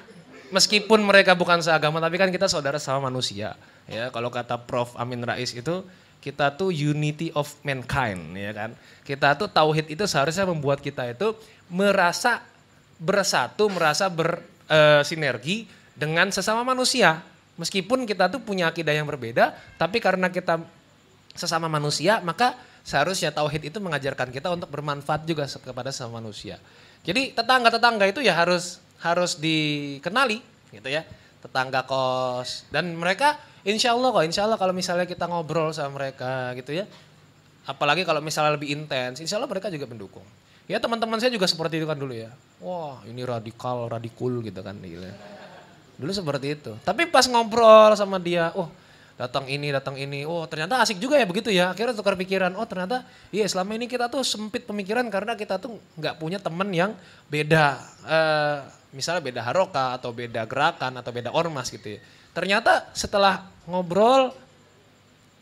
meskipun mereka bukan seagama, tapi kan kita saudara sama manusia. Ya, kalau kata Prof. Amin Rais itu, kita tuh unity of mankind, ya kan. Kita tuh tauhid itu seharusnya membuat kita itu merasa bersatu, merasa bersinergi e, dengan sesama manusia. Meskipun kita tuh punya akidah yang berbeda, tapi karena kita sesama manusia, maka seharusnya tauhid itu mengajarkan kita untuk bermanfaat juga kepada sesama manusia. Jadi tetangga-tetangga itu ya harus harus dikenali gitu ya tetangga kos. Dan mereka insya Allah kok insya Allah kalau misalnya kita ngobrol sama mereka gitu ya. Apalagi kalau misalnya lebih intens insya Allah mereka juga mendukung. Ya teman-teman saya juga seperti itu kan dulu ya. Wah ini radikal radikul gitu kan gitu. dulu seperti itu. Tapi pas ngobrol sama dia oh datang ini datang ini. Oh ternyata asik juga ya begitu ya. Akhirnya tukar pikiran. Oh ternyata iya selama ini kita tuh sempit pemikiran karena kita tuh nggak punya temen yang beda. Uh, misalnya beda haroka atau beda gerakan atau beda ormas gitu ya ternyata setelah ngobrol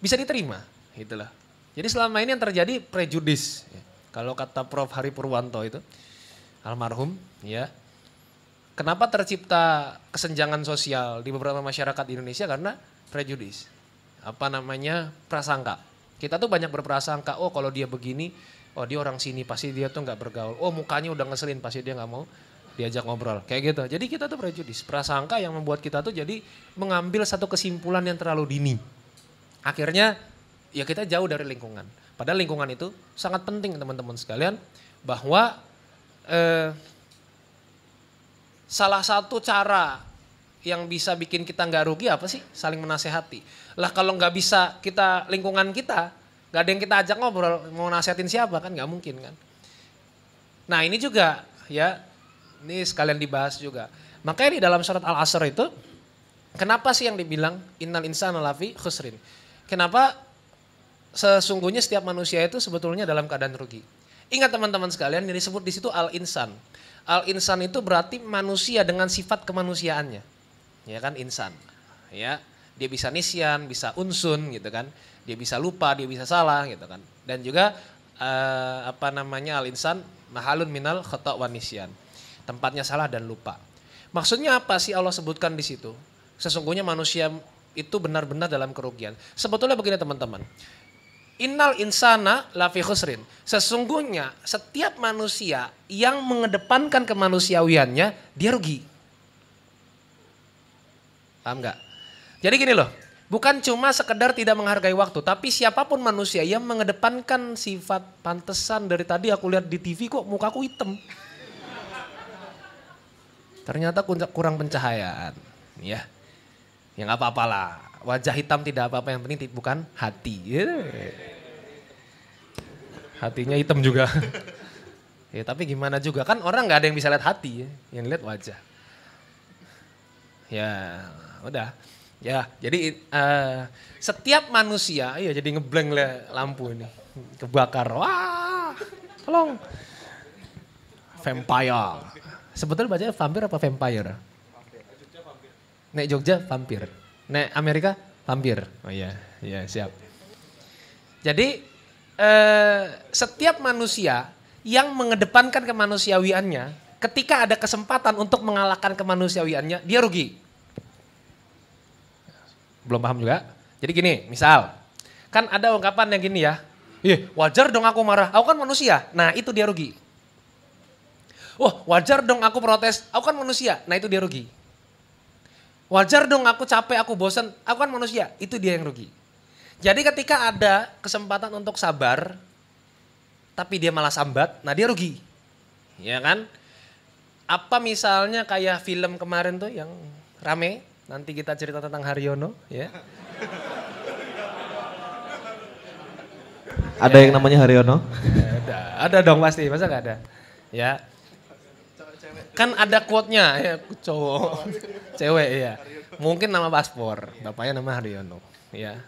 bisa diterima gitulah jadi selama ini yang terjadi prejudis kalau kata Prof Hari Purwanto itu almarhum ya kenapa tercipta kesenjangan sosial di beberapa masyarakat di Indonesia karena prejudis. Apa namanya? prasangka. Kita tuh banyak berprasangka, oh kalau dia begini, oh dia orang sini pasti dia tuh nggak bergaul. Oh mukanya udah ngeselin pasti dia nggak mau diajak ngobrol. Kayak gitu. Jadi kita tuh prejudis, prasangka yang membuat kita tuh jadi mengambil satu kesimpulan yang terlalu dini. Akhirnya ya kita jauh dari lingkungan. Padahal lingkungan itu sangat penting teman-teman sekalian bahwa eh, salah satu cara yang bisa bikin kita nggak rugi apa sih? Saling menasehati. Lah kalau nggak bisa kita lingkungan kita, nggak ada yang kita ajak ngobrol, mau nasehatin siapa kan nggak mungkin kan. Nah ini juga ya, ini sekalian dibahas juga. Makanya di dalam surat Al-Asr itu, kenapa sih yang dibilang innal insana lafi khusrin? Kenapa sesungguhnya setiap manusia itu sebetulnya dalam keadaan rugi? Ingat teman-teman sekalian, yang disebut di situ al-insan. Al-insan itu berarti manusia dengan sifat kemanusiaannya ya kan insan. Ya, dia bisa nisyan, bisa unsun gitu kan. Dia bisa lupa, dia bisa salah gitu kan. Dan juga uh, apa namanya al-insan mahalun minal khata' wa nisyan. Tempatnya salah dan lupa. Maksudnya apa sih Allah sebutkan di situ? Sesungguhnya manusia itu benar-benar dalam kerugian. Sebetulnya begini teman-teman. Innal insana lafi khusrin. Sesungguhnya setiap manusia yang mengedepankan kemanusiawiannya, dia rugi. Paham nggak? Jadi gini loh, bukan cuma sekedar tidak menghargai waktu, tapi siapa pun manusia yang mengedepankan sifat pantesan dari tadi aku lihat di TV kok mukaku hitam. Ternyata kurang pencahayaan, ya. Ya nggak apa-apa lah. Wajah hitam tidak apa-apa yang penting bukan hati. Ya. Hatinya hitam juga. *laughs* ya tapi gimana juga kan orang nggak ada yang bisa lihat hati ya, yang lihat wajah. Ya udah. Ya, jadi uh, setiap manusia, iya jadi ngeblank lah lampu ini. Kebakar, wah tolong. Vampire. Sebetulnya bacanya vampir apa vampire? Nek Jogja vampir. Nek Amerika vampir. Oh iya, iya siap. Jadi uh, setiap manusia yang mengedepankan kemanusiawiannya, ketika ada kesempatan untuk mengalahkan kemanusiawiannya, dia rugi belum paham juga. Jadi gini, misal, kan ada ungkapan yang gini ya, Iya, wajar dong aku marah, aku kan manusia. Nah itu dia rugi. Oh wajar dong aku protes, aku kan manusia. Nah itu dia rugi. Wajar dong aku capek, aku bosan, aku kan manusia. Itu dia yang rugi. Jadi ketika ada kesempatan untuk sabar, tapi dia malah sambat, nah dia rugi. Ya kan? Apa misalnya kayak film kemarin tuh yang rame, nanti kita cerita tentang Haryono ya. Ada yang namanya Haryono? Ada, ada dong pasti, masa gak ada? Ya. Kan ada quote-nya, ya, cowok, cewek ya. Mungkin nama paspor, bapaknya nama Haryono, ya.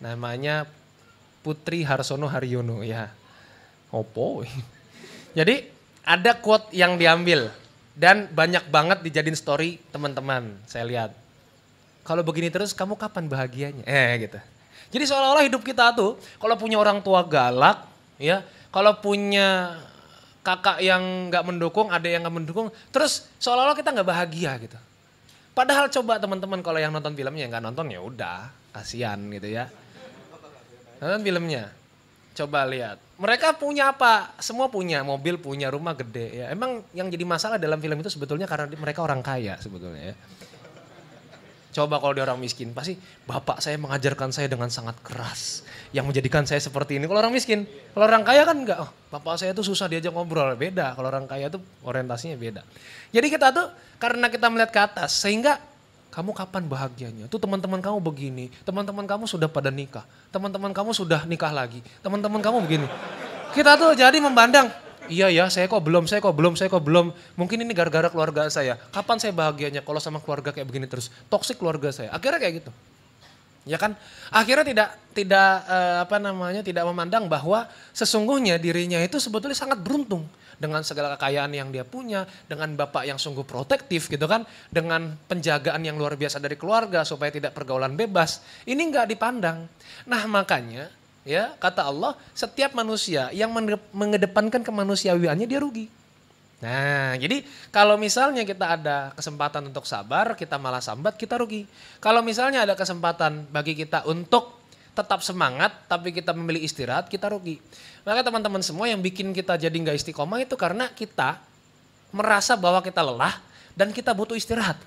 Namanya Putri Harsono Haryono, ya. Opo. Jadi ada quote yang diambil dan banyak banget dijadiin story teman-teman, saya lihat. Kalau begini terus kamu kapan bahagianya? Eh gitu. Jadi seolah-olah hidup kita tuh kalau punya orang tua galak, ya, kalau punya kakak yang nggak mendukung, ada yang nggak mendukung, terus seolah-olah kita nggak bahagia gitu. Padahal coba teman-teman kalau yang nonton filmnya nggak nonton ya udah, kasihan gitu ya. Nonton filmnya, coba lihat. Mereka punya apa? Semua punya, mobil punya, rumah gede ya. Emang yang jadi masalah dalam film itu sebetulnya karena mereka orang kaya sebetulnya ya. Coba kalau dia orang miskin, pasti bapak saya mengajarkan saya dengan sangat keras. Yang menjadikan saya seperti ini. Kalau orang miskin, kalau orang kaya kan enggak. Oh, bapak saya tuh susah diajak ngobrol, beda. Kalau orang kaya tuh orientasinya beda. Jadi kita tuh karena kita melihat ke atas, sehingga kamu kapan bahagianya? Tuh teman-teman kamu begini, teman-teman kamu sudah pada nikah, teman-teman kamu sudah nikah lagi, teman-teman kamu begini. Kita tuh jadi memandang, Iya ya, saya kok belum, saya kok belum, saya kok belum. Mungkin ini gara-gara keluarga saya. Kapan saya bahagianya kalau sama keluarga kayak begini terus? Toksik keluarga saya. Akhirnya kayak gitu. Ya kan? Akhirnya tidak tidak eh, apa namanya? tidak memandang bahwa sesungguhnya dirinya itu sebetulnya sangat beruntung dengan segala kekayaan yang dia punya, dengan bapak yang sungguh protektif gitu kan, dengan penjagaan yang luar biasa dari keluarga supaya tidak pergaulan bebas. Ini nggak dipandang. Nah, makanya ya kata Allah setiap manusia yang mengedepankan kemanusiawiannya dia rugi. Nah, jadi kalau misalnya kita ada kesempatan untuk sabar, kita malah sambat, kita rugi. Kalau misalnya ada kesempatan bagi kita untuk tetap semangat, tapi kita memilih istirahat, kita rugi. Maka teman-teman semua yang bikin kita jadi nggak istiqomah itu karena kita merasa bahwa kita lelah dan kita butuh istirahat.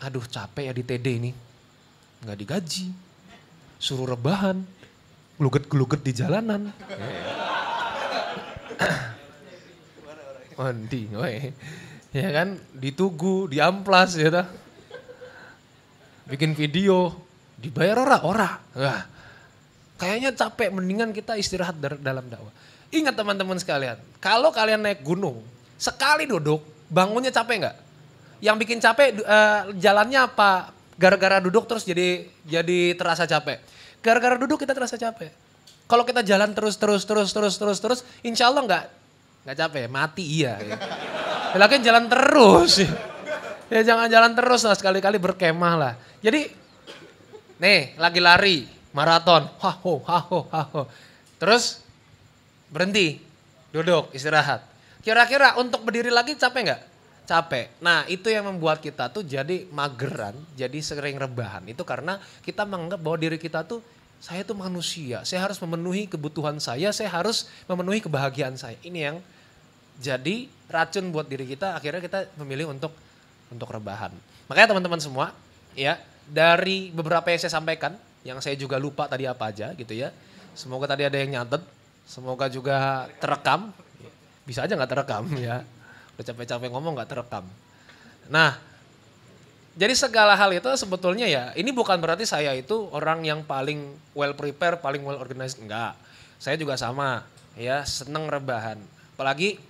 Aduh capek ya di TD ini, nggak digaji, suruh rebahan, gluget-gluget di jalanan. Mandi, woi. Ya kan, ditugu, diamplas ya. Bikin video, dibayar ora, ora. Wah, kayaknya capek, mendingan kita istirahat dalam dakwah. Ingat teman-teman sekalian, kalau kalian naik gunung, sekali duduk, bangunnya capek nggak? Yang bikin capek uh, jalannya apa? Gara-gara duduk terus jadi jadi terasa capek Gara-gara duduk kita terasa capek. Kalau kita jalan terus terus terus terus terus terus, insya Allah nggak nggak capek, mati iya. Ya. Lagi jalan terus. *laughs* Ya. jangan jalan terus lah, sekali-kali berkemah lah. Jadi, nih lagi lari, maraton, haho, haho, haho. Terus berhenti, duduk, istirahat. Kira-kira untuk berdiri lagi capek nggak? Capek. Nah itu yang membuat kita tuh jadi mageran, jadi sering rebahan. Itu karena kita menganggap bahwa diri kita tuh saya itu manusia, saya harus memenuhi kebutuhan saya, saya harus memenuhi kebahagiaan saya. Ini yang jadi racun buat diri kita, akhirnya kita memilih untuk untuk rebahan. Makanya teman-teman semua, ya dari beberapa yang saya sampaikan, yang saya juga lupa tadi apa aja gitu ya. Semoga tadi ada yang nyatet, semoga juga terekam. Bisa aja nggak terekam ya, udah capek-capek ngomong nggak terekam. Nah, jadi segala hal itu sebetulnya ya, ini bukan berarti saya itu orang yang paling well prepare, paling well organized, enggak. Saya juga sama, ya seneng rebahan. Apalagi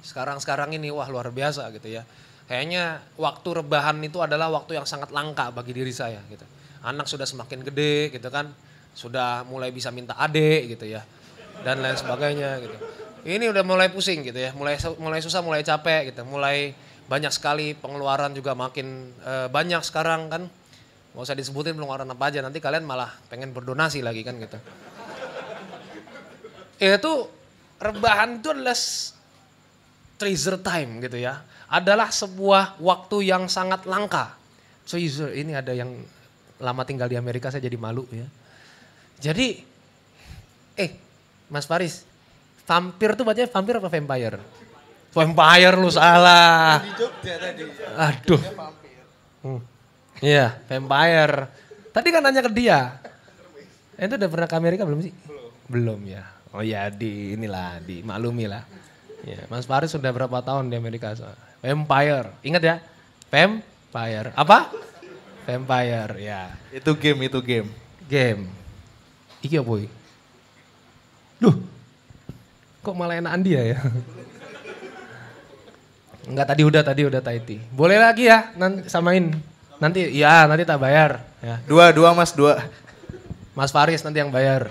sekarang-sekarang ini, wah luar biasa gitu ya. Kayaknya waktu rebahan itu adalah waktu yang sangat langka bagi diri saya gitu. Anak sudah semakin gede gitu kan, sudah mulai bisa minta adik gitu ya. Dan lain sebagainya gitu. Ini udah mulai pusing gitu ya, mulai mulai susah, mulai capek gitu, mulai banyak sekali pengeluaran juga makin e, banyak sekarang kan. Mau usah disebutin pengeluaran apa aja, nanti kalian malah pengen berdonasi lagi kan gitu. Itu rebahan itu adalah treasure time gitu ya. Adalah sebuah waktu yang sangat langka. Treasure, ini ada yang lama tinggal di Amerika saya jadi malu ya. Jadi, eh Mas Faris, vampir tuh bacanya vampir apa vampire? Vampire lu salah. Aduh. Hmm. Iya, vampire. Tadi kan nanya ke dia. Eh, itu udah pernah ke Amerika belum sih? Belum. Belum ya. Oh ya di inilah, di maklumi lah. Ya, Mas Faris sudah berapa tahun di Amerika? Vampire. Ingat ya? Vampire. Apa? Vampire, ya. Itu game, itu game. Game. Iki apa iki? Duh. Kok malah enakan dia ya? *laughs* Enggak tadi udah, tadi udah Taiti. Boleh lagi ya, nanti samain. Nanti, ya nanti tak bayar. Ya. Dua, dua mas, dua. Mas Faris nanti yang bayar.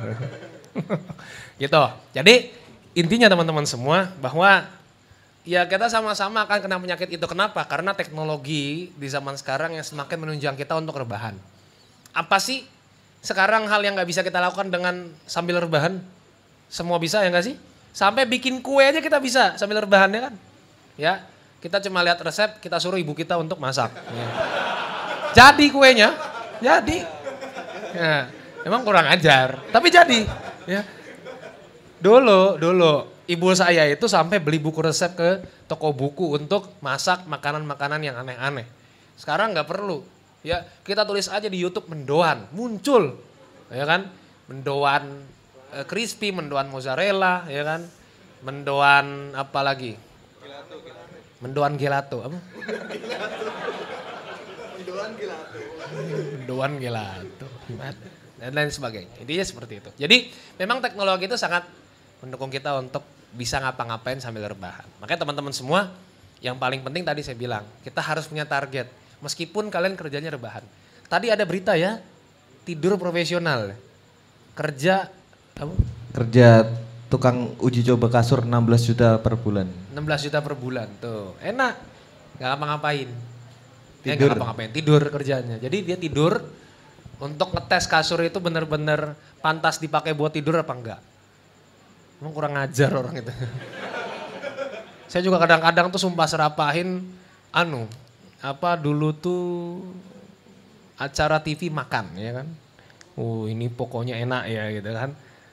*laughs* gitu. Jadi intinya teman-teman semua bahwa ya kita sama-sama akan kena penyakit itu. Kenapa? Karena teknologi di zaman sekarang yang semakin menunjang kita untuk rebahan. Apa sih sekarang hal yang nggak bisa kita lakukan dengan sambil rebahan? Semua bisa ya nggak sih? Sampai bikin kue aja kita bisa sambil rebahan ya kan? Ya, kita cuma lihat resep, kita suruh ibu kita untuk masak. Ya. Jadi kuenya, jadi. Ya, emang kurang ajar, tapi jadi. Ya. Dulu, dulu ibu saya itu sampai beli buku resep ke toko buku untuk masak makanan-makanan yang aneh-aneh. Sekarang nggak perlu. Ya, kita tulis aja di YouTube mendoan, muncul. Ya kan? Mendoan eh, crispy, mendoan mozzarella, ya kan? Mendoan apa lagi? Mendoan gelato, apa? Mendoan gelato. Mendoan gelato. Dan lain sebagainya. Intinya seperti itu. Jadi memang teknologi itu sangat mendukung kita untuk bisa ngapa-ngapain sambil rebahan. Makanya teman-teman semua yang paling penting tadi saya bilang, kita harus punya target. Meskipun kalian kerjanya rebahan. Tadi ada berita ya, tidur profesional. Kerja apa? Kerja tukang uji coba kasur 16 juta per bulan. 16 juta per bulan tuh. Enak. Gak ngapa-ngapain. Eh, Tidur. gak ngapa-ngapain, tidur kerjanya. Jadi dia tidur untuk ngetes kasur itu bener-bener pantas dipakai buat tidur apa enggak. Emang kurang ngajar orang itu. *laughs* Saya juga kadang-kadang tuh sumpah serapahin anu, apa dulu tuh acara TV makan ya kan. Oh ini pokoknya enak ya gitu kan.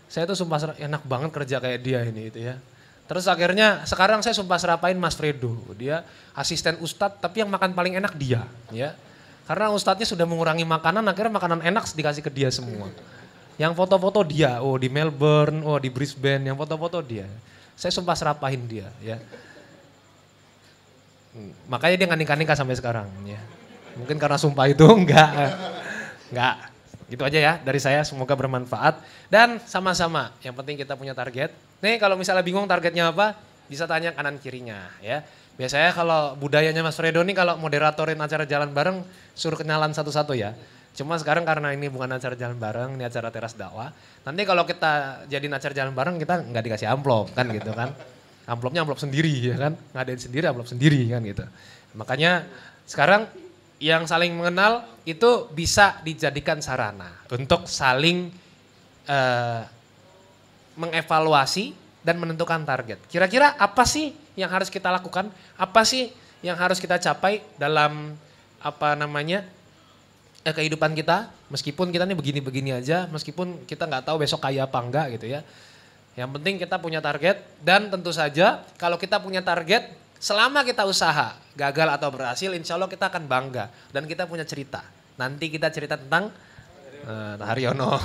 Saya tuh sumpah enak banget kerja kayak dia ini itu ya. Terus akhirnya sekarang saya sumpah serapain Mas Fredo. Dia asisten ustadz tapi yang makan paling enak dia ya. Karena ustadznya sudah mengurangi makanan akhirnya makanan enak dikasih ke dia semua. Yang foto-foto dia, oh di Melbourne, oh di Brisbane, yang foto-foto dia. Saya sumpah serapahin dia ya. Hmm, Makanya dia nikah-nikah sampai sekarang ya. Mungkin karena sumpah itu *laughs* enggak. Enggak. Gitu aja ya dari saya semoga bermanfaat dan sama-sama yang penting kita punya target. Nih kalau misalnya bingung targetnya apa bisa tanya kanan kirinya ya. Biasanya kalau budayanya Mas Fredo nih kalau moderatorin acara jalan bareng suruh kenalan satu-satu ya. Cuma sekarang karena ini bukan acara jalan bareng, ini acara teras dakwah. Nanti kalau kita jadiin acara jalan bareng kita nggak dikasih amplop kan gitu kan. Amplopnya amplop sendiri ya kan, ngadain sendiri amplop sendiri kan gitu. Makanya sekarang yang saling mengenal itu bisa dijadikan sarana untuk saling eh, mengevaluasi dan menentukan target. Kira-kira apa sih yang harus kita lakukan? Apa sih yang harus kita capai dalam apa namanya eh, kehidupan kita? Meskipun kita nih begini-begini aja, meskipun kita nggak tahu besok kaya apa enggak gitu ya. Yang penting kita punya target dan tentu saja kalau kita punya target, selama kita usaha gagal atau berhasil, insya Allah kita akan bangga dan kita punya cerita. Nanti kita cerita tentang uh, Haryono. *laughs*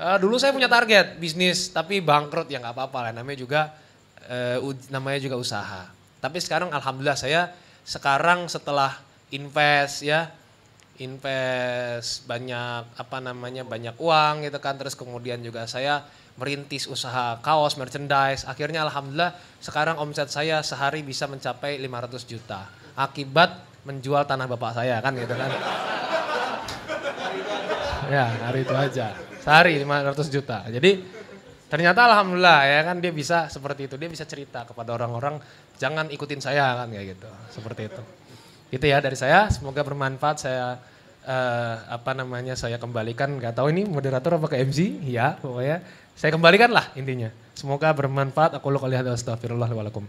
Eh, dulu saya punya target bisnis tapi bangkrut ya nggak apa-apa lah namanya juga uj- namanya juga usaha. Tapi sekarang alhamdulillah saya sekarang setelah invest ya invest banyak apa namanya banyak uang gitu kan terus kemudian juga saya merintis usaha kaos merchandise. Akhirnya alhamdulillah sekarang omset saya sehari bisa mencapai 500 juta. Akibat menjual tanah bapak saya kan gitu kan? Ya hari itu aja. Sehari 500 juta. Jadi ternyata alhamdulillah ya kan dia bisa seperti itu. Dia bisa cerita kepada orang-orang jangan ikutin saya kan kayak gitu. Seperti itu. Itu ya dari saya. Semoga bermanfaat. Saya eh, apa namanya saya kembalikan. Nggak tahu ini moderator apa ke MC ya pokoknya saya kembalikan lah intinya. Semoga bermanfaat. Aku lu kalian astagfirullahaladzim